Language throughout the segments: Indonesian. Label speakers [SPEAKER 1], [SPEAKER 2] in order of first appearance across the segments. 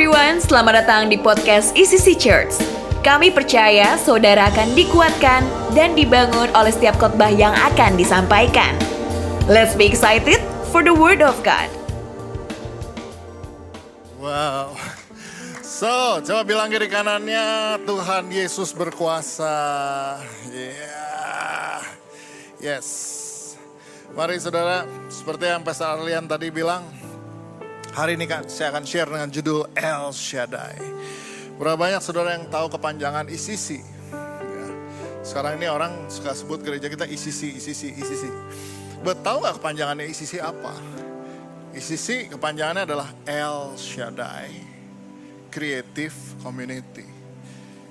[SPEAKER 1] everyone, selamat datang di podcast ECC Church. Kami percaya saudara akan dikuatkan dan dibangun oleh setiap khotbah yang akan disampaikan. Let's be excited for the word of God.
[SPEAKER 2] Wow. So, coba bilang kiri kanannya, Tuhan Yesus berkuasa. Yeah. Yes. Mari saudara, seperti yang Pastor Arlian tadi bilang, hari ini kan saya akan share dengan judul El Shaddai. Berapa banyak saudara yang tahu kepanjangan ICC? Ya. Sekarang ini orang suka sebut gereja kita ICC, ICC, ICC. But nggak kepanjangannya ICC apa? ICC kepanjangannya adalah El Shaddai, Creative Community.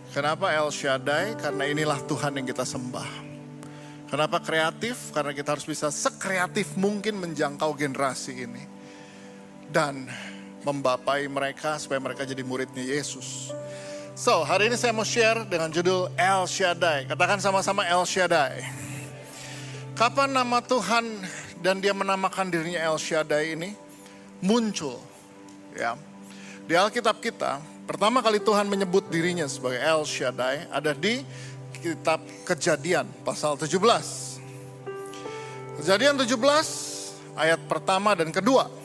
[SPEAKER 2] Kenapa El Shaddai? Karena inilah Tuhan yang kita sembah. Kenapa kreatif? Karena kita harus bisa sekreatif mungkin menjangkau generasi ini. Dan membapai mereka supaya mereka jadi muridnya Yesus. So, hari ini saya mau share dengan judul El Shaddai. Katakan sama-sama El Shaddai. Kapan nama Tuhan dan dia menamakan dirinya El Shaddai ini muncul? Ya. Di Alkitab kita, pertama kali Tuhan menyebut dirinya sebagai El Shaddai ada di kitab Kejadian pasal 17. Kejadian 17 ayat pertama dan kedua.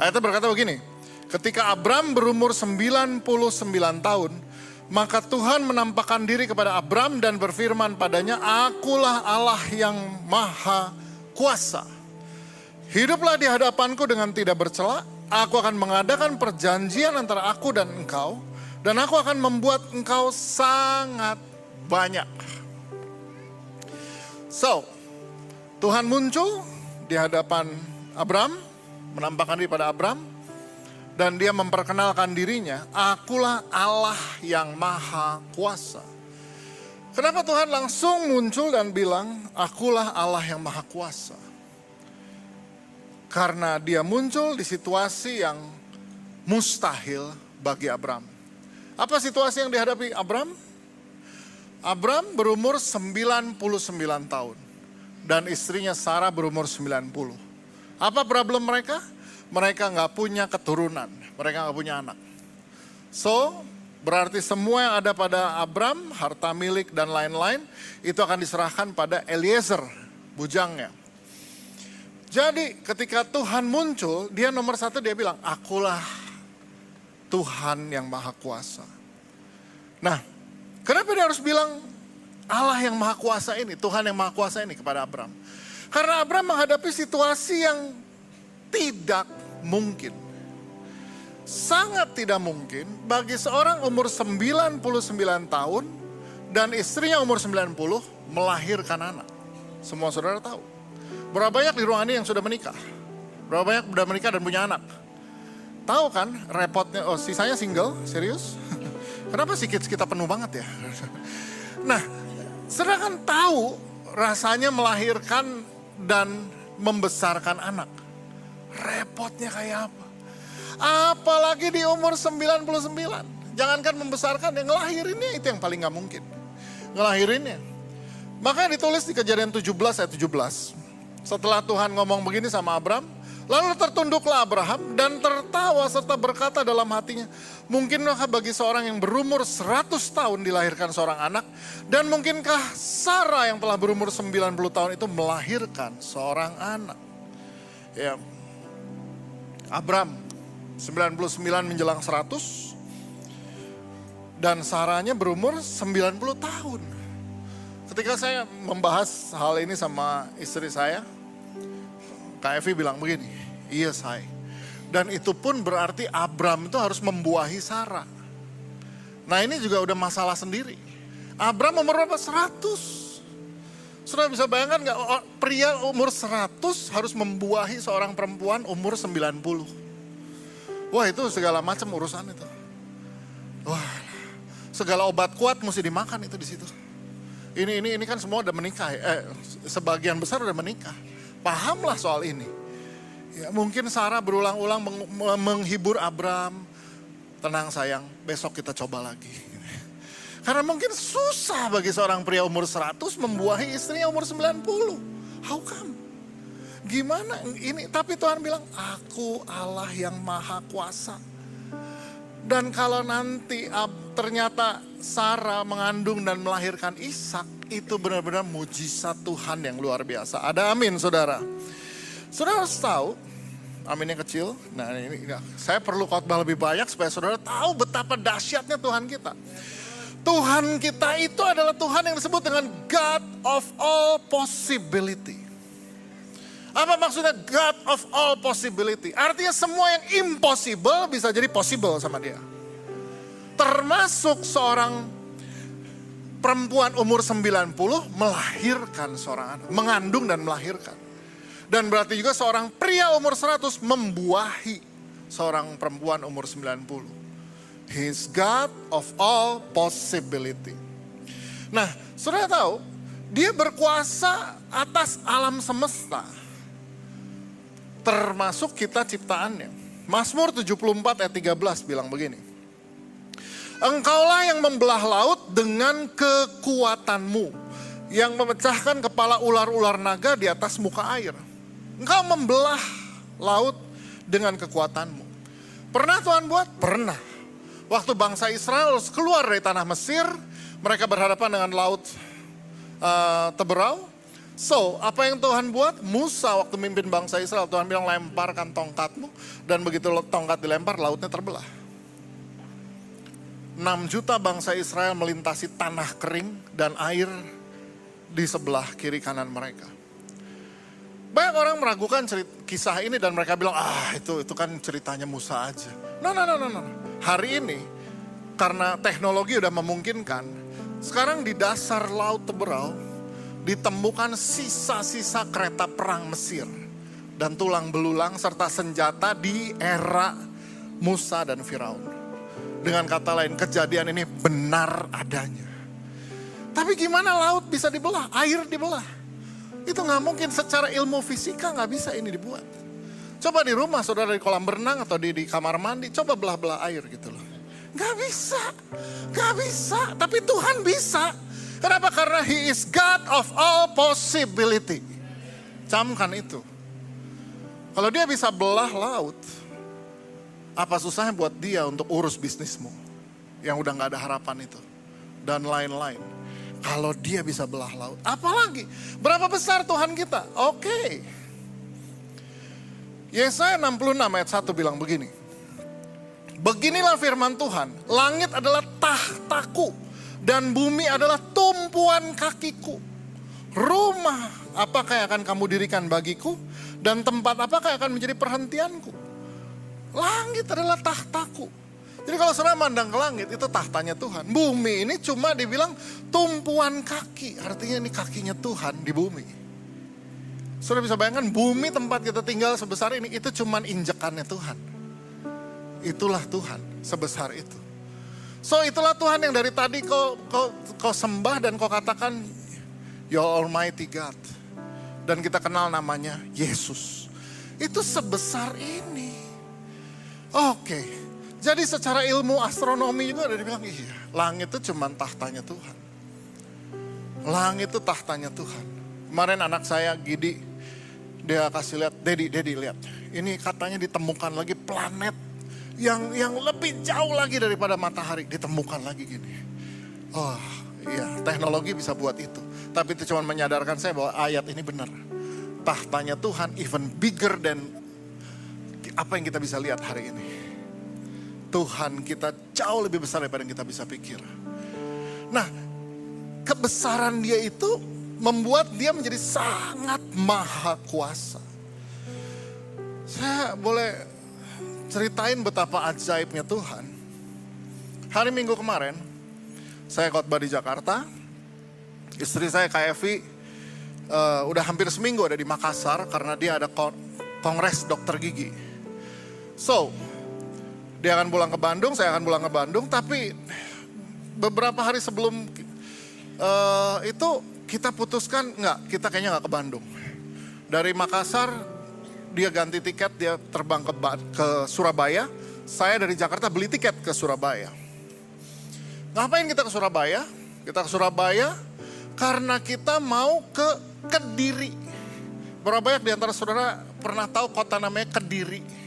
[SPEAKER 2] Ayatnya berkata begini, ketika Abram berumur 99 tahun, maka Tuhan menampakkan diri kepada Abram dan berfirman padanya, Akulah Allah yang maha kuasa. Hiduplah di hadapanku dengan tidak bercela, aku akan mengadakan perjanjian antara aku dan engkau, dan aku akan membuat engkau sangat banyak. So, Tuhan muncul di hadapan Abram, menampakkan diri pada Abram, dan dia memperkenalkan dirinya, akulah Allah yang maha kuasa. Kenapa Tuhan langsung muncul dan bilang, akulah Allah yang maha kuasa? Karena dia muncul di situasi yang mustahil bagi Abram. Apa situasi yang dihadapi Abram? Abram berumur 99 tahun dan istrinya Sarah berumur 90. Apa problem mereka? Mereka nggak punya keturunan, mereka nggak punya anak. So, berarti semua yang ada pada Abram, harta milik dan lain-lain, itu akan diserahkan pada Eliezer, bujangnya. Jadi ketika Tuhan muncul, dia nomor satu dia bilang, akulah Tuhan yang maha kuasa. Nah, Kenapa dia harus bilang Allah yang maha kuasa ini, Tuhan yang maha kuasa ini kepada Abram? Karena Abram menghadapi situasi yang tidak mungkin. Sangat tidak mungkin bagi seorang umur 99 tahun dan istrinya umur 90 melahirkan anak. Semua saudara tahu. Berapa banyak di ruangan ini yang sudah menikah? Berapa banyak sudah menikah dan punya anak? Tahu kan repotnya, oh sisanya single, serius? Kenapa sih kita penuh banget ya? Nah, sedangkan tahu rasanya melahirkan dan membesarkan anak. Repotnya kayak apa? Apalagi di umur 99. Jangankan membesarkan, yang ngelahirinnya itu yang paling gak mungkin. Ngelahirinnya. Makanya ditulis di kejadian 17 ayat 17. Setelah Tuhan ngomong begini sama Abram, Lalu tertunduklah Abraham dan tertawa serta berkata dalam hatinya, mungkinkah bagi seorang yang berumur 100 tahun dilahirkan seorang anak dan mungkinkah Sarah yang telah berumur 90 tahun itu melahirkan seorang anak? Ya. Abram 99 menjelang 100 dan Sarahnya berumur 90 tahun. Ketika saya membahas hal ini sama istri saya, Kak Evi bilang begini, iya saya. Dan itu pun berarti Abram itu harus membuahi Sarah. Nah ini juga udah masalah sendiri. Abram umur berapa? 100. Sudah bisa bayangkan nggak pria umur 100 harus membuahi seorang perempuan umur 90. Wah itu segala macam urusan itu. Wah segala obat kuat mesti dimakan itu di situ. Ini ini ini kan semua udah menikah, eh, sebagian besar udah menikah pahamlah soal ini. Ya, mungkin Sarah berulang-ulang meng menghibur Abram. Tenang sayang, besok kita coba lagi. Karena mungkin susah bagi seorang pria umur 100 membuahi istrinya umur 90. How come? Gimana ini? Tapi Tuhan bilang, aku Allah yang maha kuasa. Dan kalau nanti ternyata Sarah mengandung dan melahirkan Ishak, itu benar-benar mujizat Tuhan yang luar biasa. Ada amin saudara. Saudara harus tahu, aminnya kecil, nah ini saya perlu khotbah lebih banyak supaya saudara tahu betapa dahsyatnya Tuhan kita. Tuhan kita itu adalah Tuhan yang disebut dengan God of all possibility. Apa maksudnya God of all possibility? Artinya semua yang impossible bisa jadi possible sama dia. Termasuk seorang perempuan umur 90 melahirkan seorang anak, mengandung dan melahirkan. Dan berarti juga seorang pria umur 100 membuahi seorang perempuan umur 90. He's God of all possibility. Nah, sudah tahu, dia berkuasa atas alam semesta. Termasuk kita ciptaannya. Mazmur 74 ayat 13 bilang begini. Engkaulah yang membelah laut dengan kekuatanmu. Yang memecahkan kepala ular-ular naga di atas muka air. Engkau membelah laut dengan kekuatanmu. Pernah Tuhan buat? Pernah. Waktu bangsa Israel keluar dari tanah Mesir, mereka berhadapan dengan laut uh, Teberau. So, apa yang Tuhan buat? Musa waktu mimpin bangsa Israel, Tuhan bilang lemparkan tongkatmu. Dan begitu tongkat dilempar, lautnya terbelah. 6 juta bangsa Israel melintasi tanah kering dan air di sebelah kiri kanan mereka. Banyak orang meragukan cerita, kisah ini dan mereka bilang, ah itu itu kan ceritanya Musa aja. No, no, no, no, no. Hari ini, karena teknologi udah memungkinkan, sekarang di dasar Laut Teberau, ditemukan sisa-sisa kereta perang Mesir. Dan tulang belulang serta senjata di era Musa dan Firaun. Dengan kata lain, kejadian ini benar adanya. Tapi gimana laut bisa dibelah, air dibelah? Itu nggak mungkin secara ilmu fisika nggak bisa ini dibuat. Coba di rumah saudara di kolam berenang atau di, di kamar mandi, coba belah-belah air gitu loh. Gak bisa, gak bisa, tapi Tuhan bisa. Kenapa? Karena He is God of all possibility. Camkan itu. Kalau dia bisa belah laut, apa susahnya buat dia untuk urus bisnismu yang udah gak ada harapan itu dan lain-lain. Kalau dia bisa belah laut, apalagi berapa besar Tuhan kita? Oke. Okay. Yesaya 66 ayat 1 bilang begini. Beginilah firman Tuhan, langit adalah tahtaku dan bumi adalah tumpuan kakiku. Rumah apakah yang akan kamu dirikan bagiku dan tempat apakah yang akan menjadi perhentianku? Langit adalah tahtaku jadi kalau saudara mandang ke langit itu tahtanya Tuhan. Bumi ini cuma dibilang tumpuan kaki. Artinya ini kakinya Tuhan di bumi. Sudah bisa bayangkan bumi tempat kita tinggal sebesar ini itu cuma injekannya Tuhan. Itulah Tuhan sebesar itu. So itulah Tuhan yang dari tadi kau, kau, kau sembah dan kau katakan Your Almighty God. Dan kita kenal namanya Yesus. Itu sebesar ini. Oke. Jadi secara ilmu astronomi juga ada dibilang, iya langit itu cuma tahtanya Tuhan. Langit itu tahtanya Tuhan. Kemarin anak saya Gidi, dia kasih lihat, Dedi, Dedi lihat. Ini katanya ditemukan lagi planet yang yang lebih jauh lagi daripada matahari. Ditemukan lagi gini. Oh iya, teknologi bisa buat itu. Tapi itu cuma menyadarkan saya bahwa ayat ini benar. Tahtanya Tuhan even bigger than apa yang kita bisa lihat hari ini. Tuhan kita jauh lebih besar daripada yang kita bisa pikir. Nah, kebesaran dia itu membuat dia menjadi sangat maha kuasa. Saya boleh ceritain betapa ajaibnya Tuhan. Hari Minggu kemarin, saya khotbah di Jakarta. Istri saya Kak Evi uh, udah hampir seminggu ada di Makassar karena dia ada kongres dokter gigi. So, dia akan pulang ke Bandung, saya akan pulang ke Bandung, tapi beberapa hari sebelum uh, itu kita putuskan nggak, kita kayaknya nggak ke Bandung. Dari Makassar dia ganti tiket, dia terbang ke, ke Surabaya. Saya dari Jakarta beli tiket ke Surabaya. Ngapain kita ke Surabaya? Kita ke Surabaya karena kita mau ke Kediri. Berapa banyak di antara saudara pernah tahu kota namanya Kediri?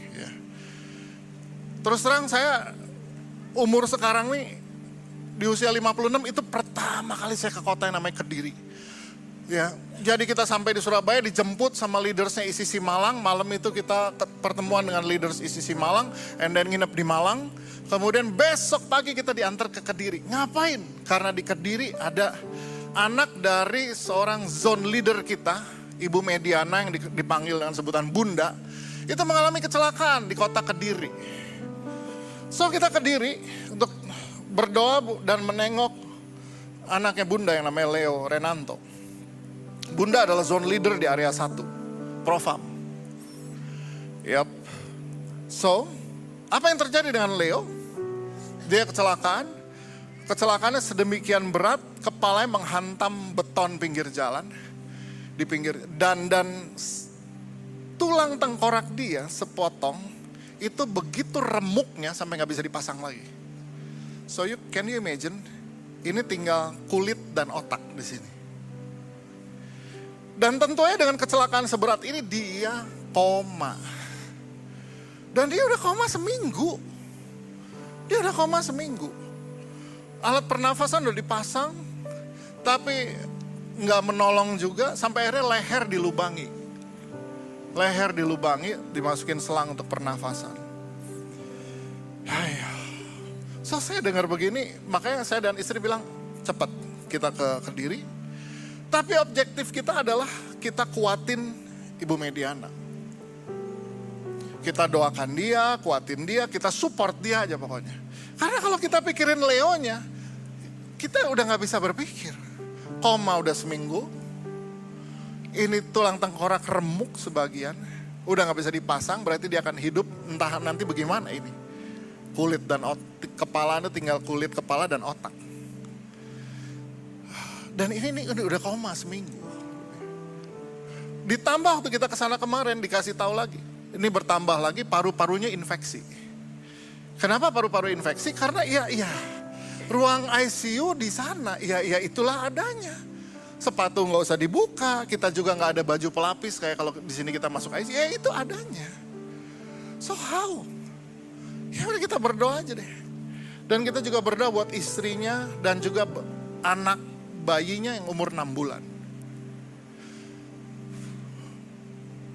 [SPEAKER 2] Terus terang saya umur sekarang nih di usia 56 itu pertama kali saya ke kota yang namanya Kediri. Ya, jadi kita sampai di Surabaya dijemput sama leadersnya ICC Malang. Malam itu kita pertemuan dengan leaders ICC Malang, and then nginep di Malang. Kemudian besok pagi kita diantar ke Kediri. Ngapain? Karena di Kediri ada anak dari seorang zone leader kita, Ibu Mediana yang dipanggil dengan sebutan Bunda, itu mengalami kecelakaan di kota Kediri. So kita Kediri untuk berdoa dan menengok anaknya Bunda yang namanya Leo Renanto. Bunda adalah zone leader di area 1, Profam. Yap. So, apa yang terjadi dengan Leo? Dia kecelakaan. Kecelakaannya sedemikian berat, kepalanya menghantam beton pinggir jalan di pinggir dan dan tulang tengkorak dia sepotong itu begitu remuknya sampai nggak bisa dipasang lagi. So you can you imagine? Ini tinggal kulit dan otak di sini. Dan tentunya dengan kecelakaan seberat ini dia koma. Dan dia udah koma seminggu. Dia udah koma seminggu. Alat pernafasan udah dipasang, tapi nggak menolong juga sampai akhirnya leher dilubangi. Leher dilubangi, dimasukin selang untuk pernafasan. Ayo. So saya dengar begini, makanya saya dan istri bilang, cepat kita ke Kediri, tapi objektif kita adalah kita kuatin Ibu Mediana. Kita doakan dia, kuatin dia, kita support dia aja pokoknya. Karena kalau kita pikirin Leonya, kita udah gak bisa berpikir. Koma udah seminggu, ini tulang tengkorak remuk sebagian, udah gak bisa dipasang, berarti dia akan hidup entah nanti bagaimana ini. Kulit dan otak, kepala itu tinggal kulit, kepala dan otak. Dan ini, ini udah koma seminggu. Ditambah waktu kita ke sana kemarin dikasih tahu lagi. Ini bertambah lagi paru-parunya infeksi. Kenapa paru-paru infeksi? Karena iya iya ruang ICU di sana, iya iya itulah adanya. Sepatu nggak usah dibuka, kita juga nggak ada baju pelapis kayak kalau di sini kita masuk ICU, ya itu adanya. So how? Ya udah kita berdoa aja deh. Dan kita juga berdoa buat istrinya dan juga anak bayinya yang umur 6 bulan.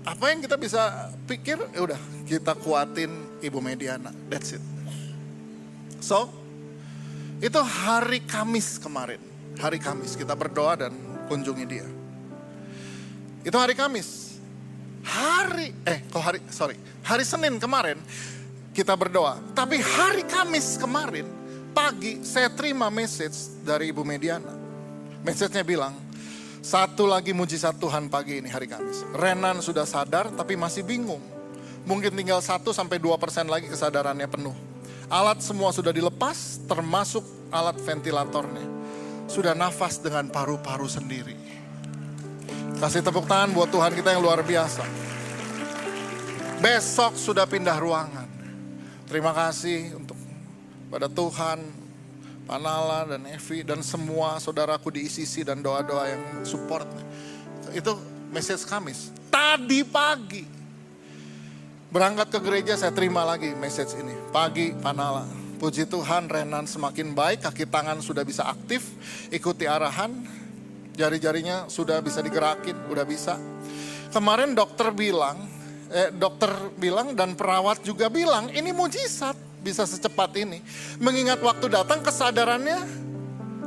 [SPEAKER 2] Apa yang kita bisa pikir, ya udah kita kuatin Ibu Mediana, that's it. So, itu hari Kamis kemarin. Hari Kamis kita berdoa dan kunjungi dia. Itu hari Kamis. Hari, eh kok hari, sorry. Hari Senin kemarin kita berdoa. Tapi hari Kamis kemarin, pagi saya terima message dari Ibu Mediana. Message-nya bilang, satu lagi mujizat Tuhan pagi ini hari Kamis. Renan sudah sadar tapi masih bingung. Mungkin tinggal 1 sampai 2 persen lagi kesadarannya penuh. Alat semua sudah dilepas termasuk alat ventilatornya. Sudah nafas dengan paru-paru sendiri. Kasih tepuk tangan buat Tuhan kita yang luar biasa. Besok sudah pindah ruangan. Terima kasih untuk pada Tuhan Panala dan Evi dan semua saudaraku di ICC dan doa-doa yang support. Itu message Kamis. Tadi pagi berangkat ke gereja saya terima lagi message ini. Pagi Panala. Puji Tuhan Renan semakin baik, kaki tangan sudah bisa aktif, ikuti arahan, jari-jarinya sudah bisa digerakin, udah bisa. Kemarin dokter bilang, eh, dokter bilang dan perawat juga bilang ini mujizat bisa secepat ini. Mengingat waktu datang kesadarannya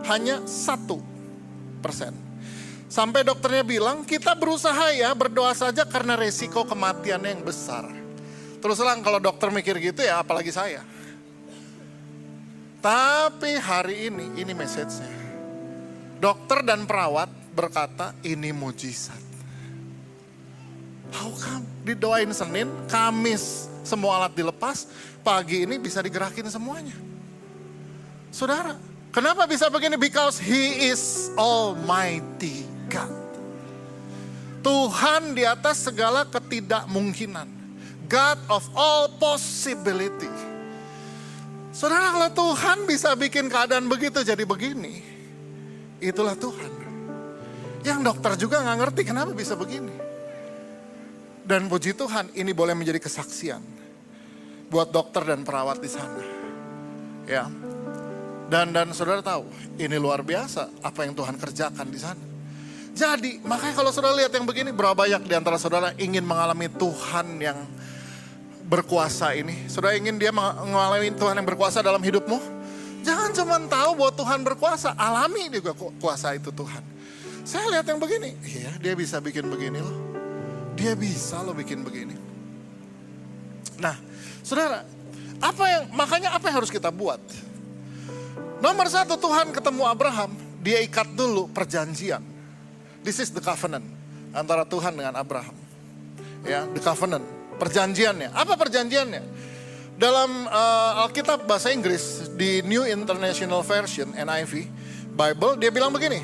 [SPEAKER 2] hanya satu persen. Sampai dokternya bilang kita berusaha ya berdoa saja karena resiko kematiannya yang besar. Terus terang kalau dokter mikir gitu ya apalagi saya. Tapi hari ini, ini message-nya. Dokter dan perawat berkata ini mujizat. How come? Didoain Senin, Kamis semua alat dilepas, pagi ini bisa digerakin semuanya. Saudara, kenapa bisa begini? Because He is Almighty God. Tuhan di atas segala ketidakmungkinan. God of all possibility. Saudara, kalau Tuhan bisa bikin keadaan begitu jadi begini, itulah Tuhan. Yang dokter juga nggak ngerti kenapa bisa begini. Dan puji Tuhan ini boleh menjadi kesaksian buat dokter dan perawat di sana. Ya. Dan dan saudara tahu, ini luar biasa apa yang Tuhan kerjakan di sana. Jadi, makanya kalau saudara lihat yang begini, berapa banyak di antara saudara ingin mengalami Tuhan yang berkuasa ini. Saudara ingin dia mengalami Tuhan yang berkuasa dalam hidupmu? Jangan cuma tahu bahwa Tuhan berkuasa, alami juga kuasa itu Tuhan. Saya lihat yang begini, iya dia bisa bikin begini loh. Dia bisa loh bikin begini. Nah, saudara, apa yang makanya apa yang harus kita buat? Nomor satu Tuhan ketemu Abraham, dia ikat dulu perjanjian. This is the covenant antara Tuhan dengan Abraham. Ya, the covenant, perjanjiannya. Apa perjanjiannya? Dalam uh, Alkitab bahasa Inggris di New International Version NIV Bible dia bilang begini.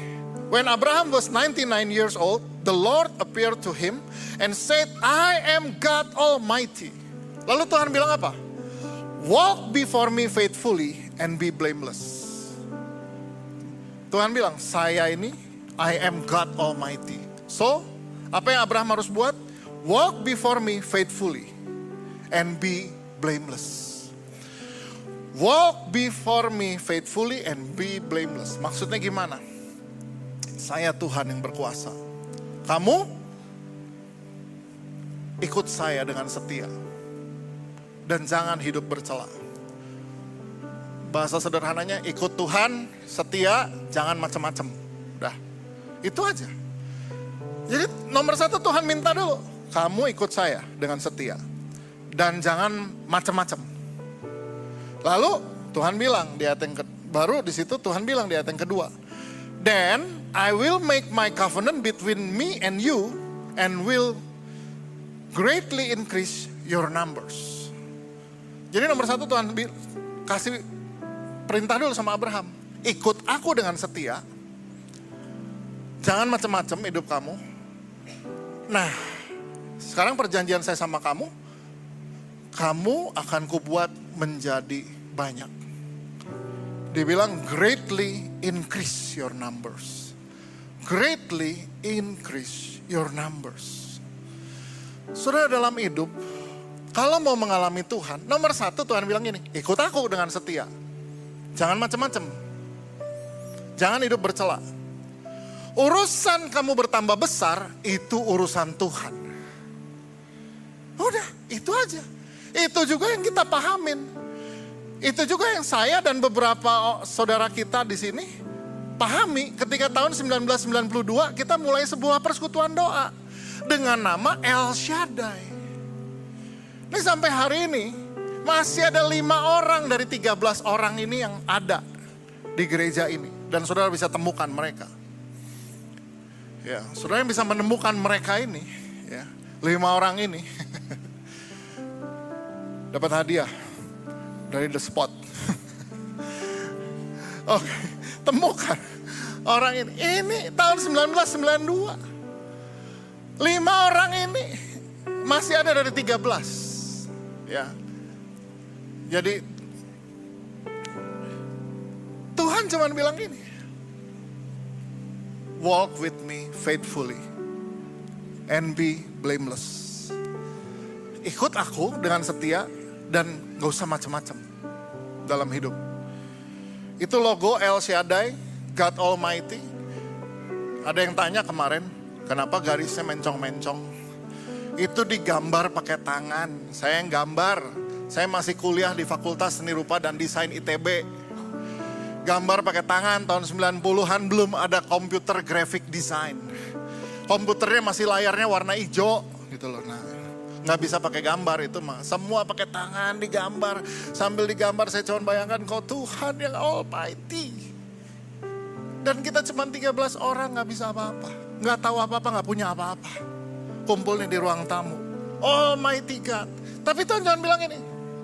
[SPEAKER 2] When Abraham was 99 years old, the Lord appeared to him and said, "I am God Almighty." Lalu Tuhan bilang apa? Walk before me faithfully and be blameless. Tuhan bilang, saya ini, I am God Almighty. So, apa yang Abraham harus buat? Walk before me faithfully and be blameless. Walk before me faithfully and be blameless. Maksudnya gimana? Saya Tuhan yang berkuasa. Kamu ikut saya dengan setia. Dan jangan hidup bercela. Bahasa sederhananya ikut Tuhan, setia, jangan macam-macam. Dah, itu aja. Jadi nomor satu Tuhan minta dulu, kamu ikut saya dengan setia. Dan jangan macam-macam. Lalu Tuhan bilang di ayat yang ke, baru di situ Tuhan bilang di ayat yang kedua. Then I will make my covenant between me and you and will greatly increase your numbers. Jadi nomor satu Tuhan kasih perintah dulu sama Abraham. Ikut aku dengan setia. Jangan macam-macam hidup kamu. Nah, sekarang perjanjian saya sama kamu, kamu akan kubuat menjadi banyak. Dibilang greatly increase your numbers. Greatly increase your numbers. Sudah dalam hidup, kalau mau mengalami Tuhan, nomor satu Tuhan bilang gini, ikut aku dengan setia. Jangan macam-macam. Jangan hidup bercela. Urusan kamu bertambah besar itu urusan Tuhan. Udah, itu aja. Itu juga yang kita pahamin. Itu juga yang saya dan beberapa saudara kita di sini pahami ketika tahun 1992 kita mulai sebuah persekutuan doa dengan nama El Shaddai. Ini sampai hari ini masih ada lima orang dari 13 orang ini yang ada di gereja ini. Dan saudara bisa temukan mereka. Ya, saudara yang bisa menemukan mereka ini, ya, lima orang ini dapat hadiah dari The Spot. Oke, temukan orang ini. Ini tahun 1992. Lima orang ini masih ada dari 13. Ya, jadi Tuhan cuma bilang gini. Walk with me faithfully and be blameless. Ikut aku dengan setia dan gak usah macam-macam dalam hidup. Itu logo El Shaddai, God Almighty. Ada yang tanya kemarin, kenapa garisnya mencong-mencong? Itu digambar pakai tangan. Saya yang gambar, saya masih kuliah di Fakultas Seni Rupa dan Desain ITB. Gambar pakai tangan tahun 90-an belum ada komputer graphic design. Komputernya masih layarnya warna hijau gitu loh. Nah, nggak bisa pakai gambar itu mah. Semua pakai tangan digambar. Sambil digambar saya cuma bayangkan kau Tuhan yang Almighty. Dan kita cuma 13 orang nggak bisa apa-apa. Nggak tahu apa-apa, nggak punya apa-apa. Kumpulnya di ruang tamu. Almighty God. Tapi Tuhan jangan bilang ini,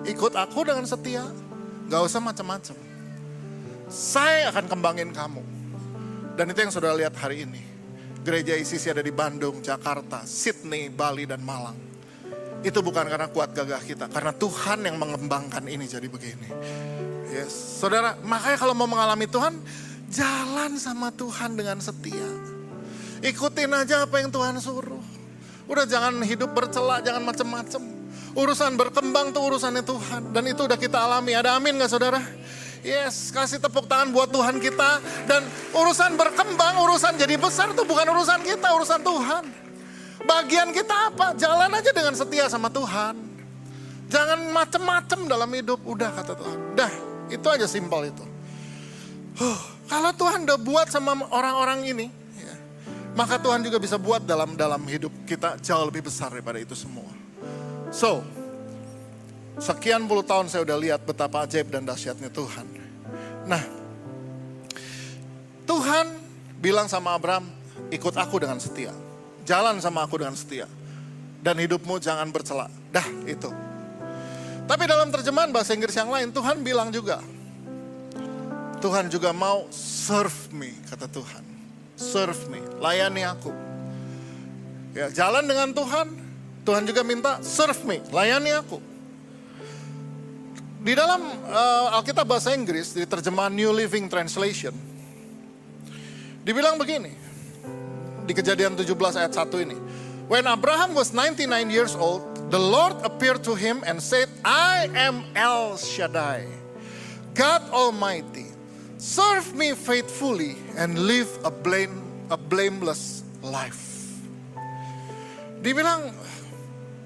[SPEAKER 2] Ikut aku dengan setia. Gak usah macam-macam. Saya akan kembangin kamu. Dan itu yang sudah lihat hari ini. Gereja ICC ada di Bandung, Jakarta, Sydney, Bali, dan Malang. Itu bukan karena kuat gagah kita. Karena Tuhan yang mengembangkan ini jadi begini. Yes. Saudara, makanya kalau mau mengalami Tuhan, jalan sama Tuhan dengan setia. Ikutin aja apa yang Tuhan suruh. Udah jangan hidup bercela, jangan macem-macem. Urusan berkembang tuh urusannya Tuhan. Dan itu udah kita alami. Ada amin gak saudara? Yes, kasih tepuk tangan buat Tuhan kita. Dan urusan berkembang, urusan jadi besar itu bukan urusan kita, urusan Tuhan. Bagian kita apa? Jalan aja dengan setia sama Tuhan. Jangan macem-macem dalam hidup. Udah kata Tuhan. Dah, itu aja simpel itu. Huh, kalau Tuhan udah buat sama orang-orang ini, ya, maka Tuhan juga bisa buat dalam dalam hidup kita jauh lebih besar daripada itu semua. So, Sekian puluh tahun saya udah lihat betapa ajaib dan dahsyatnya Tuhan. Nah, Tuhan bilang sama Abraham, ikut aku dengan setia. Jalan sama aku dengan setia. Dan hidupmu jangan bercela. Dah, itu. Tapi dalam terjemahan bahasa Inggris yang lain, Tuhan bilang juga, Tuhan juga mau serve me, kata Tuhan. Serve me, layani aku. Ya, jalan dengan Tuhan, Tuhan juga minta serve me, layani aku. Di dalam uh, Alkitab bahasa Inggris, di terjemahan New Living Translation, dibilang begini, di kejadian 17 ayat 1 ini. When Abraham was 99 years old, the Lord appeared to him and said, I am El Shaddai, God Almighty. Serve me faithfully and live a, blame, a blameless life. Dibilang,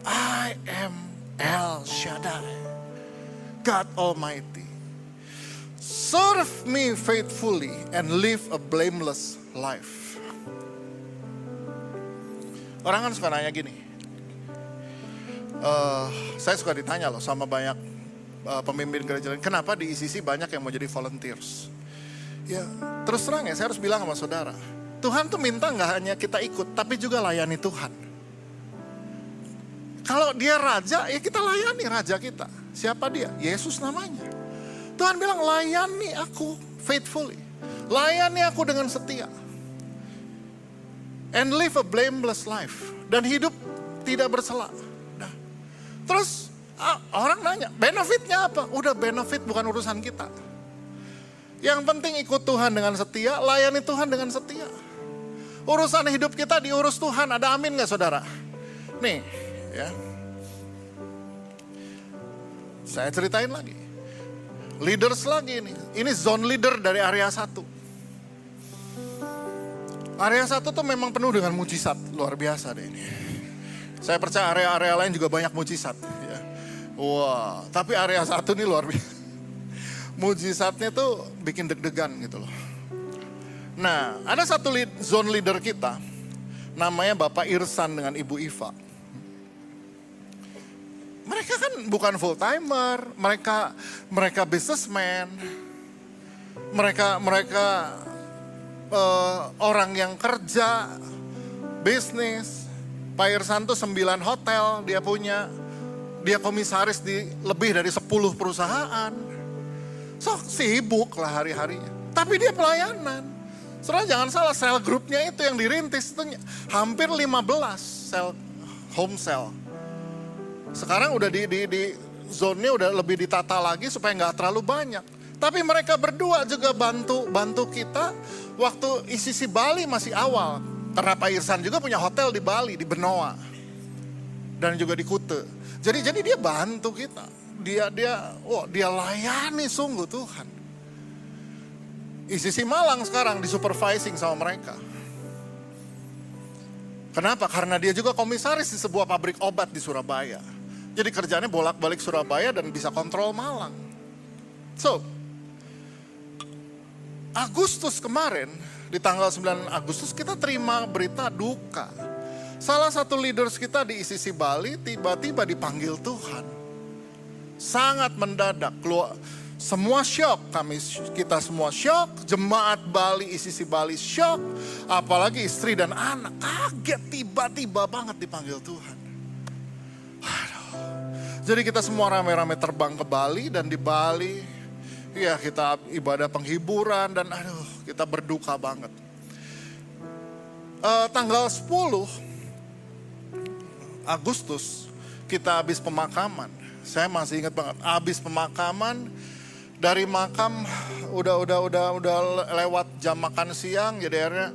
[SPEAKER 2] I am El Shaddai. God Almighty. Serve me faithfully and live a blameless life. Orang kan suka nanya gini, uh, saya suka ditanya loh sama banyak uh, pemimpin gereja lain, kenapa di ICC banyak yang mau jadi volunteers? Ya terus terang ya saya harus bilang sama saudara, Tuhan tuh minta nggak hanya kita ikut, tapi juga layani Tuhan. Kalau dia raja, ya kita layani raja kita. Siapa dia? Yesus namanya. Tuhan bilang layani aku faithfully. Layani aku dengan setia. And live a blameless life. Dan hidup tidak bersela. Nah. Terus orang nanya, benefitnya apa? Udah benefit bukan urusan kita. Yang penting ikut Tuhan dengan setia, layani Tuhan dengan setia. Urusan hidup kita diurus Tuhan, ada amin gak saudara? Nih, ya saya ceritain lagi. Leaders lagi ini. Ini zone leader dari area 1. Area 1 tuh memang penuh dengan mujizat. Luar biasa deh ini. Saya percaya area-area lain juga banyak mujizat. Ya. Wah, tapi area 1 ini luar biasa. Mujizatnya tuh bikin deg-degan gitu loh. Nah, ada satu lead, zone leader kita. Namanya Bapak Irsan dengan Ibu Iva mereka kan bukan full timer, mereka mereka businessman, mereka mereka uh, orang yang kerja bisnis. Pak Irsan tuh 9 hotel dia punya, dia komisaris di lebih dari 10 perusahaan. So sibuk lah hari-harinya, tapi dia pelayanan. Soalnya jangan salah, sel grupnya itu yang dirintis itu hampir 15 sel home cell sekarang udah di, di, di zone udah lebih ditata lagi supaya nggak terlalu banyak. Tapi mereka berdua juga bantu bantu kita waktu ICC Bali masih awal. Karena Pak Irsan juga punya hotel di Bali, di Benoa. Dan juga di Kute. Jadi jadi dia bantu kita. Dia dia oh dia layani sungguh Tuhan. ICC Malang sekarang di supervising sama mereka. Kenapa? Karena dia juga komisaris di sebuah pabrik obat di Surabaya. Jadi kerjanya bolak-balik Surabaya dan bisa kontrol Malang. So, Agustus kemarin, di tanggal 9 Agustus kita terima berita duka. Salah satu leaders kita di ICC Bali tiba-tiba dipanggil Tuhan. Sangat mendadak, keluar, semua shock, kami kita semua shock, jemaat Bali, ICC Bali shock, apalagi istri dan anak kaget tiba-tiba banget dipanggil Tuhan. Jadi kita semua rame-rame terbang ke Bali dan di Bali ya kita ibadah penghiburan dan aduh kita berduka banget. Uh, tanggal 10 Agustus kita habis pemakaman. Saya masih ingat banget habis pemakaman dari makam udah udah udah udah lewat jam makan siang jadi akhirnya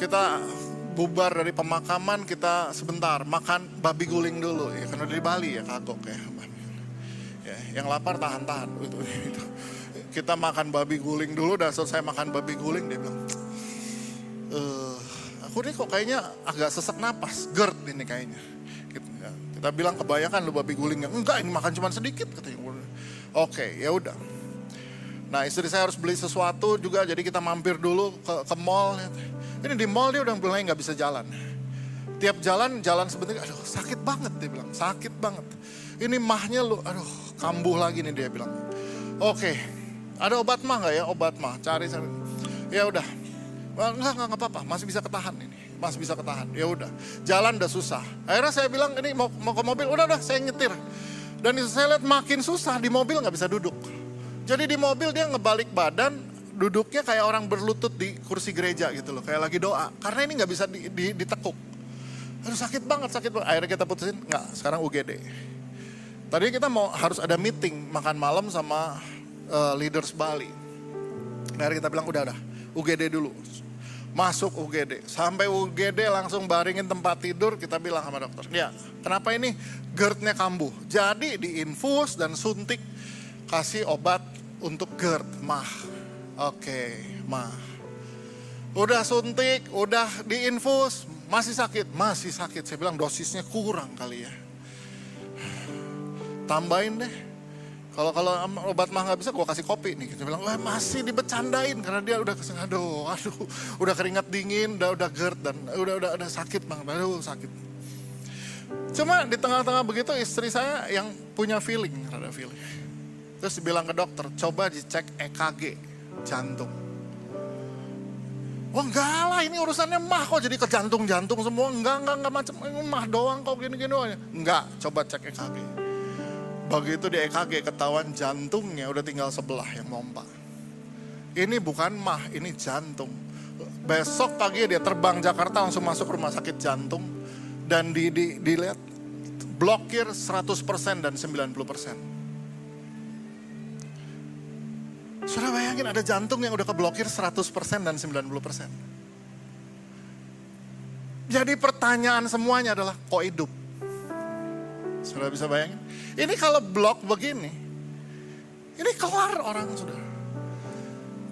[SPEAKER 2] kita bubar dari pemakaman kita sebentar makan babi guling dulu ya karena dari Bali ya kagok ya. ya yang lapar tahan-tahan. Kita makan babi guling dulu dan selesai makan babi guling dia bilang, eh aku nih kok kayaknya agak sesak napas, GERD ini kayaknya. Gitu, ya. Kita bilang kebayangkan lu babi gulingnya, enggak ini makan cuma sedikit katanya. Oke, ya udah. Nah istri saya harus beli sesuatu juga, jadi kita mampir dulu ke, ke mall. Ini di mall dia udah mulai nggak bisa jalan. Tiap jalan, jalan sebentar, aduh sakit banget dia bilang, sakit banget. Ini mahnya lu, aduh kambuh lagi nih dia bilang. Oke, ada obat mah nggak ya? Obat mah, cari cari. Ya udah, enggak enggak enggak apa-apa, masih bisa ketahan ini, masih bisa ketahan. Ya udah, jalan udah susah. Akhirnya saya bilang ini mau mau ke mobil, udah udah saya nyetir. Dan saya lihat makin susah di mobil nggak bisa duduk. Jadi di mobil dia ngebalik badan, duduknya kayak orang berlutut di kursi gereja gitu loh, kayak lagi doa. Karena ini nggak bisa di, di, ditekuk. Aduh sakit banget, sakit banget. Akhirnya kita putusin, nggak, sekarang UGD. Tadi kita mau harus ada meeting makan malam sama uh, leaders Bali. Akhirnya kita bilang udah udah UGD dulu. Masuk UGD. Sampai UGD langsung baringin tempat tidur kita bilang sama dokter. Ya kenapa ini GERD-nya kambuh. Jadi diinfus dan suntik kasih obat untuk GERD, mah. Oke, mah. Udah suntik, udah diinfus, masih sakit, masih sakit. Saya bilang dosisnya kurang kali ya. Tambahin deh, kalau kalau obat mah nggak bisa, gue kasih kopi nih. Kita bilang, wah masih dibecandain karena dia udah keseng, aduh, aduh, udah keringat dingin, udah udah GERD dan udah udah udah sakit banget, aduh sakit. Cuma di tengah-tengah begitu istri saya yang punya feeling, ada feeling. Terus bilang ke dokter, coba dicek EKG jantung. Wah enggak lah ini urusannya mah kok jadi ke jantung-jantung semua. Enggak, enggak, enggak macam mah doang kok gini-gini. Enggak, coba cek EKG. Begitu di EKG ketahuan jantungnya udah tinggal sebelah yang mompa. Ini bukan mah, ini jantung. Besok pagi dia terbang Jakarta langsung masuk rumah sakit jantung. Dan di, di, dilihat blokir 100% dan 90%. Sudah bayangin ada jantung yang udah keblokir 100% dan 90%. Jadi pertanyaan semuanya adalah kok hidup? Sudah bisa bayangin? Ini kalau blok begini, ini keluar orang sudah.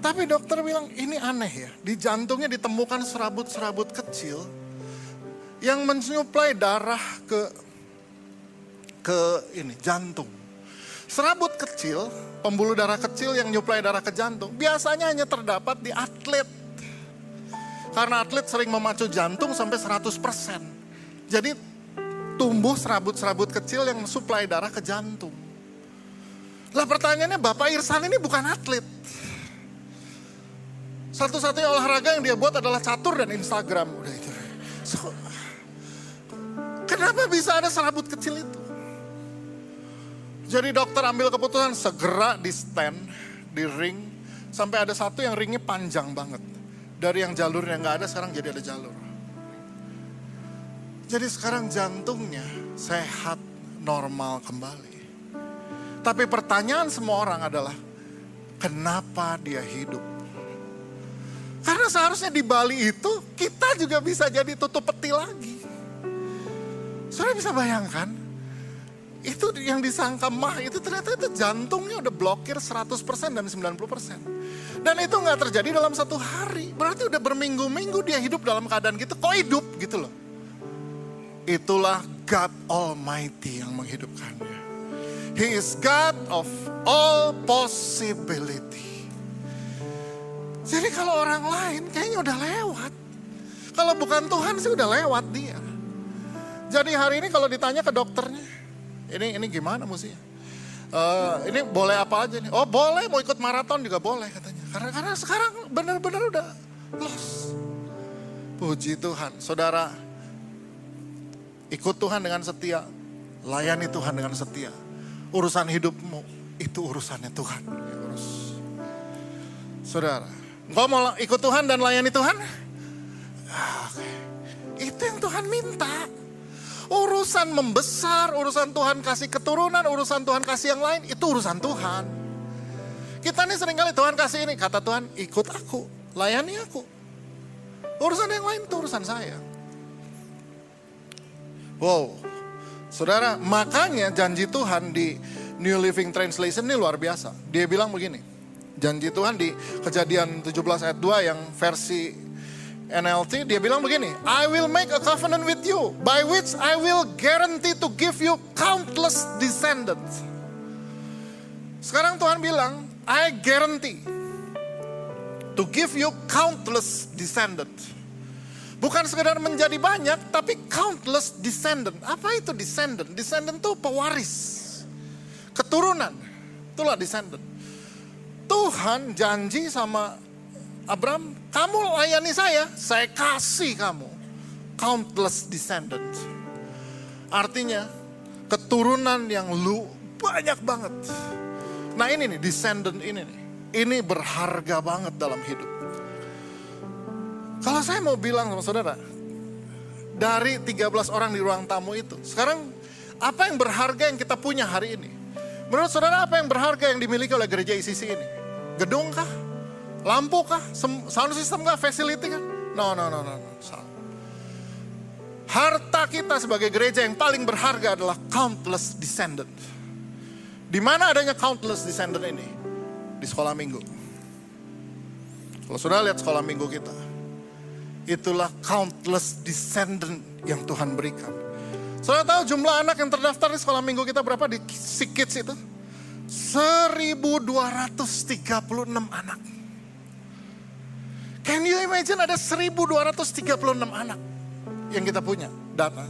[SPEAKER 2] Tapi dokter bilang ini aneh ya, di jantungnya ditemukan serabut-serabut kecil yang menyuplai darah ke ke ini jantung. Serabut kecil, pembuluh darah kecil yang menyuplai darah ke jantung, biasanya hanya terdapat di atlet. Karena atlet sering memacu jantung sampai 100%. Jadi tumbuh serabut-serabut kecil yang suplai darah ke jantung. Lah pertanyaannya Bapak Irsan ini bukan atlet. Satu-satunya olahraga yang dia buat adalah catur dan Instagram. Udah itu. So, kenapa bisa ada serabut kecil itu? Jadi dokter ambil keputusan segera di stand, di ring. Sampai ada satu yang ringnya panjang banget. Dari yang jalurnya nggak ada sekarang jadi ada jalur. Jadi sekarang jantungnya sehat, normal kembali. Tapi pertanyaan semua orang adalah, kenapa dia hidup? Karena seharusnya di Bali itu kita juga bisa jadi tutup peti lagi. Saudara bisa bayangkan, itu yang disangka mah itu ternyata itu jantungnya udah blokir 100% dan 90%. Dan itu nggak terjadi dalam satu hari. Berarti udah berminggu-minggu dia hidup dalam keadaan gitu. Kok hidup gitu loh. Itulah God Almighty yang menghidupkannya. He is God of all possibility. Jadi kalau orang lain kayaknya udah lewat. Kalau bukan Tuhan sih udah lewat dia. Jadi hari ini kalau ditanya ke dokternya, ini ini gimana mesti? Uh, ini boleh apa aja nih? Oh boleh mau ikut maraton juga boleh katanya. Karena karena sekarang benar-benar udah lost. Puji Tuhan, saudara Ikut Tuhan dengan setia, layani Tuhan dengan setia. Urusan hidupmu itu urusannya Tuhan. Urus. Saudara, engkau mau ikut Tuhan dan layani Tuhan? Ah, itu yang Tuhan minta. Urusan membesar, urusan Tuhan kasih keturunan, urusan Tuhan kasih yang lain, itu urusan Tuhan. Kita nih sering kali Tuhan kasih ini, kata Tuhan ikut aku, layani aku. Urusan yang lain itu urusan saya. Wow, saudara, makanya janji Tuhan di New Living Translation ini luar biasa. Dia bilang begini, Janji Tuhan di kejadian 17 ayat 2 yang versi NLT dia bilang begini, I will make a covenant with you by which I will guarantee to give you countless descendants. Sekarang Tuhan bilang, I guarantee to give you countless descendants. Bukan sekedar menjadi banyak, tapi countless descendant. Apa itu descendant? Descendant itu pewaris. Keturunan. Itulah descendant. Tuhan janji sama Abraham, kamu layani saya, saya kasih kamu countless descendant. Artinya, keturunan yang lu banyak banget. Nah ini nih, descendant ini nih. Ini berharga banget dalam hidup. Kalau saya mau bilang sama saudara, dari 13 orang di ruang tamu itu, sekarang apa yang berharga yang kita punya hari ini? Menurut saudara apa yang berharga yang dimiliki oleh gereja ICC ini? Gedung kah? Lampu kah? Sound system kah? Facility kah? No, no, no, no, no. Harta kita sebagai gereja yang paling berharga adalah countless descendant. Di mana adanya countless descendant ini? Di sekolah minggu. Kalau sudah lihat sekolah minggu kita, Itulah countless descendant yang Tuhan berikan. Saudara tahu jumlah anak yang terdaftar di sekolah minggu kita berapa di Sikits itu? 1236 anak. Can you imagine ada 1236 anak yang kita punya data.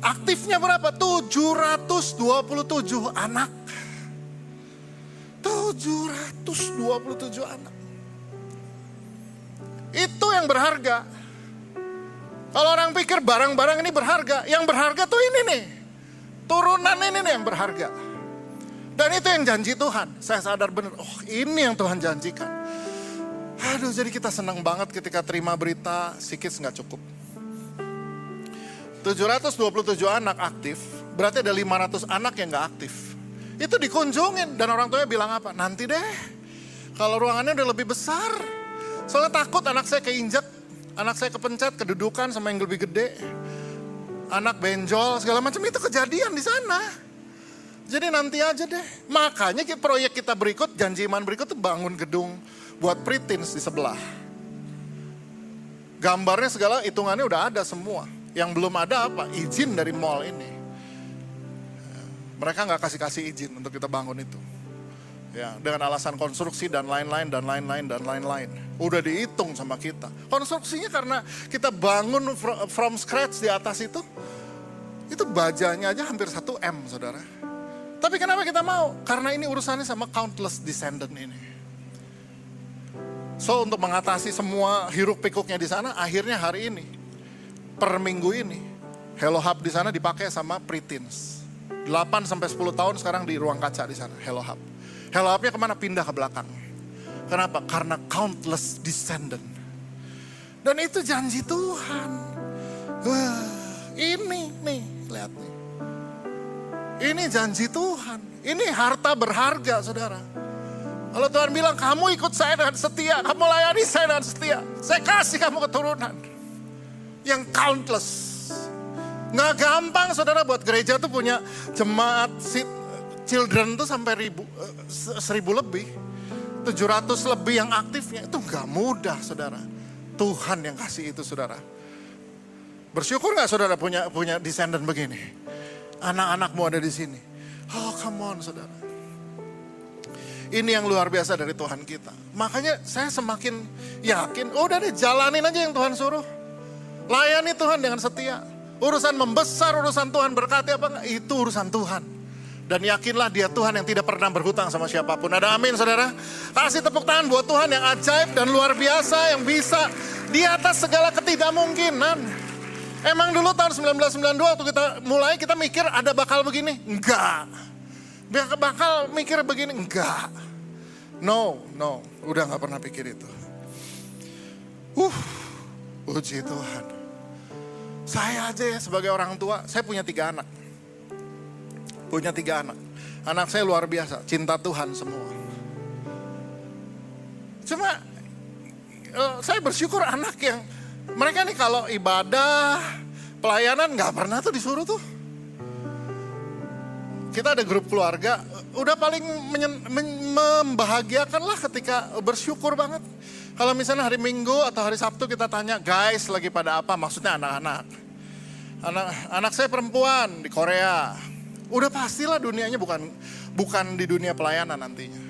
[SPEAKER 2] Aktifnya berapa? 727 anak. 727 anak. Itu yang berharga. Kalau orang pikir barang-barang ini berharga, yang berharga tuh ini nih. Turunan ini nih yang berharga. Dan itu yang janji Tuhan. Saya sadar benar, oh ini yang Tuhan janjikan. Aduh jadi kita senang banget ketika terima berita sikit nggak cukup. 727 anak aktif, berarti ada 500 anak yang nggak aktif. Itu dikunjungin dan orang tuanya bilang apa? Nanti deh, kalau ruangannya udah lebih besar, Soalnya takut anak saya keinjak, anak saya kepencet, kedudukan sama yang lebih gede. Anak benjol, segala macam itu kejadian di sana. Jadi nanti aja deh. Makanya proyek kita berikut, janji iman berikut tuh bangun gedung buat pretins di sebelah. Gambarnya segala hitungannya udah ada semua. Yang belum ada apa? Izin dari mall ini. Mereka nggak kasih-kasih izin untuk kita bangun itu ya dengan alasan konstruksi dan lain-lain dan lain-lain dan lain-lain. Udah dihitung sama kita. Konstruksinya karena kita bangun from scratch di atas itu itu bajanya aja hampir 1 m saudara. Tapi kenapa kita mau? Karena ini urusannya sama countless descendant ini. So untuk mengatasi semua hiruk pikuknya di sana akhirnya hari ini per minggu ini Hello Hub di sana dipakai sama preteens 8 sampai 10 tahun sekarang di ruang kaca di sana Hello Hub Hello up ke mana? Pindah ke belakang. Kenapa? Karena countless descendant. Dan itu janji Tuhan. Wah, ini nih, lihat nih. Ini janji Tuhan. Ini harta berharga, saudara. Kalau Tuhan bilang, kamu ikut saya dengan setia, kamu layani saya dengan setia. Saya kasih kamu keturunan. Yang countless. Nggak gampang saudara buat gereja tuh punya jemaat sit children tuh sampai ribu, eh, seribu lebih. 700 lebih yang aktifnya itu gak mudah saudara. Tuhan yang kasih itu saudara. Bersyukur gak saudara punya punya descendant begini? Anak-anakmu ada di sini. Oh come on saudara. Ini yang luar biasa dari Tuhan kita. Makanya saya semakin yakin, oh udah deh jalanin aja yang Tuhan suruh. Layani Tuhan dengan setia. Urusan membesar, urusan Tuhan berkati apa enggak, itu urusan Tuhan. Dan yakinlah dia Tuhan yang tidak pernah berhutang sama siapa pun. Ada amin saudara. Kasih tepuk tangan buat Tuhan yang ajaib dan luar biasa. Yang bisa di atas segala ketidakmungkinan. Emang dulu tahun 1992 waktu kita mulai kita mikir ada bakal begini? Enggak. Bakal mikir begini? Enggak. No, no. Udah gak pernah pikir itu. Uh, puji Tuhan. Saya aja ya sebagai orang tua, saya punya tiga anak punya tiga anak. Anak saya luar biasa, cinta Tuhan semua. Cuma uh, saya bersyukur anak yang mereka nih kalau ibadah, pelayanan nggak pernah tuh disuruh tuh. Kita ada grup keluarga, udah paling menyen, men, membahagiakan lah ketika bersyukur banget. Kalau misalnya hari Minggu atau hari Sabtu kita tanya, guys lagi pada apa? Maksudnya anak-anak. Anak, anak saya perempuan di Korea. Udah pastilah dunianya bukan bukan di dunia pelayanan nantinya.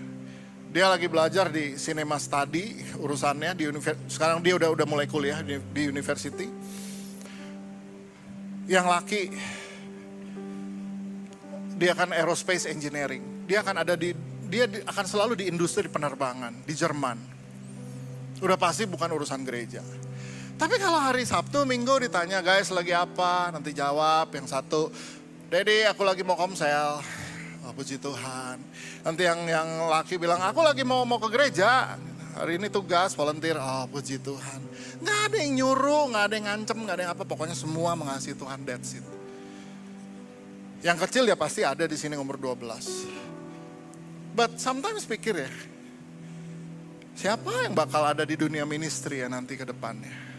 [SPEAKER 2] Dia lagi belajar di cinema study urusannya di sekarang dia udah udah mulai kuliah di, di university. Yang laki dia akan aerospace engineering. Dia akan ada di dia akan selalu di industri penerbangan di Jerman. Udah pasti bukan urusan gereja. Tapi kalau hari Sabtu, Minggu ditanya guys lagi apa, nanti jawab yang satu, Dedi aku lagi mau komsel, oh, puji Tuhan. Nanti yang yang laki bilang, aku lagi mau mau ke gereja. Hari ini tugas, volunteer. Oh puji Tuhan. Nggak ada yang nyuruh, nggak ada yang ngancem, nggak ada yang apa. Pokoknya semua mengasihi Tuhan, that's it. Yang kecil ya pasti ada di sini umur 12. But sometimes pikir ya, siapa yang bakal ada di dunia ministry ya nanti ke depannya?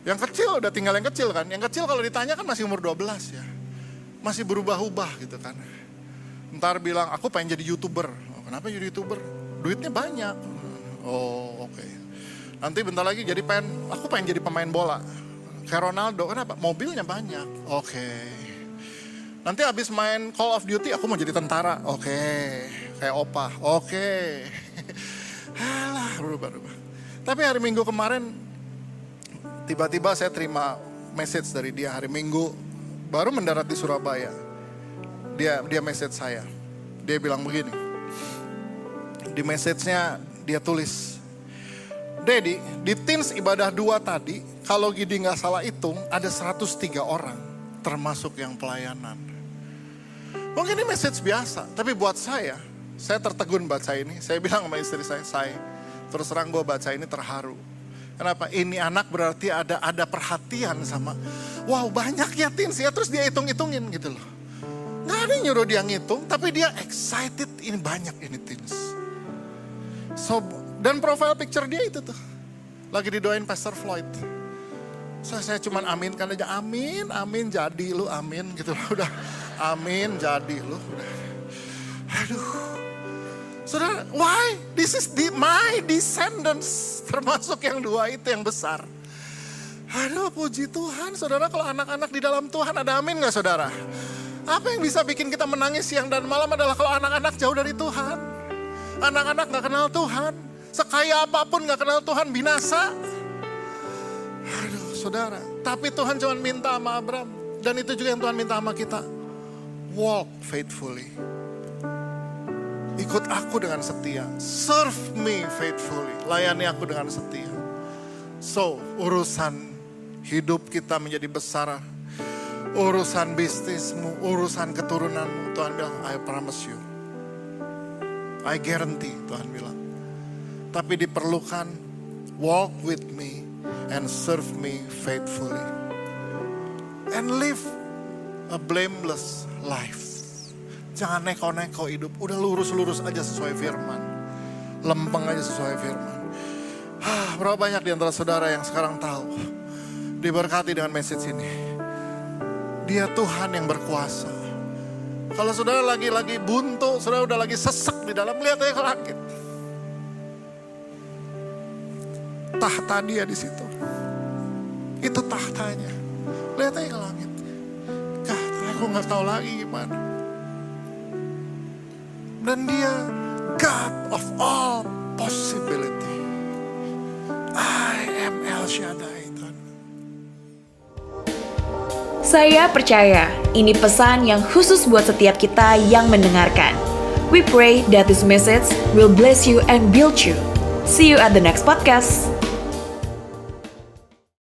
[SPEAKER 2] Yang kecil udah tinggal yang kecil kan. Yang kecil kalau ditanya kan masih umur 12 ya. Masih berubah-ubah gitu kan. Ntar bilang, aku pengen jadi youtuber. Oh, kenapa jadi youtuber? Duitnya banyak. Oh oke. Okay. Nanti bentar lagi jadi pengen, aku pengen jadi pemain bola. Kayak Ronaldo, kenapa? Mobilnya banyak. Oke. Okay. Nanti abis main Call of Duty, aku mau jadi tentara. Oke. Okay. Kayak opa. Oke. Okay. Alah, berubah-ubah. Tapi hari Minggu kemarin, tiba-tiba saya terima message dari dia hari Minggu. Baru mendarat di Surabaya dia dia message saya. Dia bilang begini. Di message-nya dia tulis, Dedi, di teens ibadah dua tadi, kalau Gidi nggak salah hitung, ada 103 orang, termasuk yang pelayanan. Mungkin ini message biasa, tapi buat saya, saya tertegun baca ini. Saya bilang sama istri saya, saya terus terang gue baca ini terharu. Kenapa? Ini anak berarti ada ada perhatian sama, wow banyak ya teens ya, terus dia hitung-hitungin gitu loh. Gak ada nyuruh dia ngitung, tapi dia excited ini banyak ini teens. So, dan profile picture dia itu tuh. Lagi didoain Pastor Floyd. So, saya cuman aminkan aja, amin, amin jadi lu, amin gitu loh. Udah, amin jadi lu. Aduh. Saudara, why? This is the, my descendants. Termasuk yang dua itu yang besar. Aduh puji Tuhan, saudara kalau anak-anak di dalam Tuhan ada amin gak saudara? Apa yang bisa bikin kita menangis siang dan malam adalah kalau anak-anak jauh dari Tuhan. Anak-anak gak kenal Tuhan. Sekaya apa pun gak kenal Tuhan binasa. Aduh saudara. Tapi Tuhan cuma minta sama Abraham. Dan itu juga yang Tuhan minta sama kita. Walk faithfully. Ikut aku dengan setia. Serve me faithfully. Layani aku dengan setia. So urusan hidup kita menjadi besar urusan bisnismu, urusan keturunanmu. Tuhan bilang, I promise you. I guarantee, Tuhan bilang. Tapi diperlukan walk with me and serve me faithfully. And live a blameless life. Jangan neko-neko hidup, udah lurus-lurus aja sesuai firman. Lempeng aja sesuai firman. Ah, berapa banyak di antara saudara yang sekarang tahu diberkati dengan message ini dia Tuhan yang berkuasa. Kalau saudara lagi-lagi buntu, saudara udah lagi sesek di dalam, lihat aja ke langit. Tahta dia di situ. Itu tahtanya. Lihat aja ke langit. Kah, aku nggak tahu lagi gimana. Dan dia God of all possibility. I am El Shaddai.
[SPEAKER 1] Saya percaya ini pesan yang khusus buat setiap kita yang mendengarkan. We pray that this message will bless you and build you. See you at the next podcast.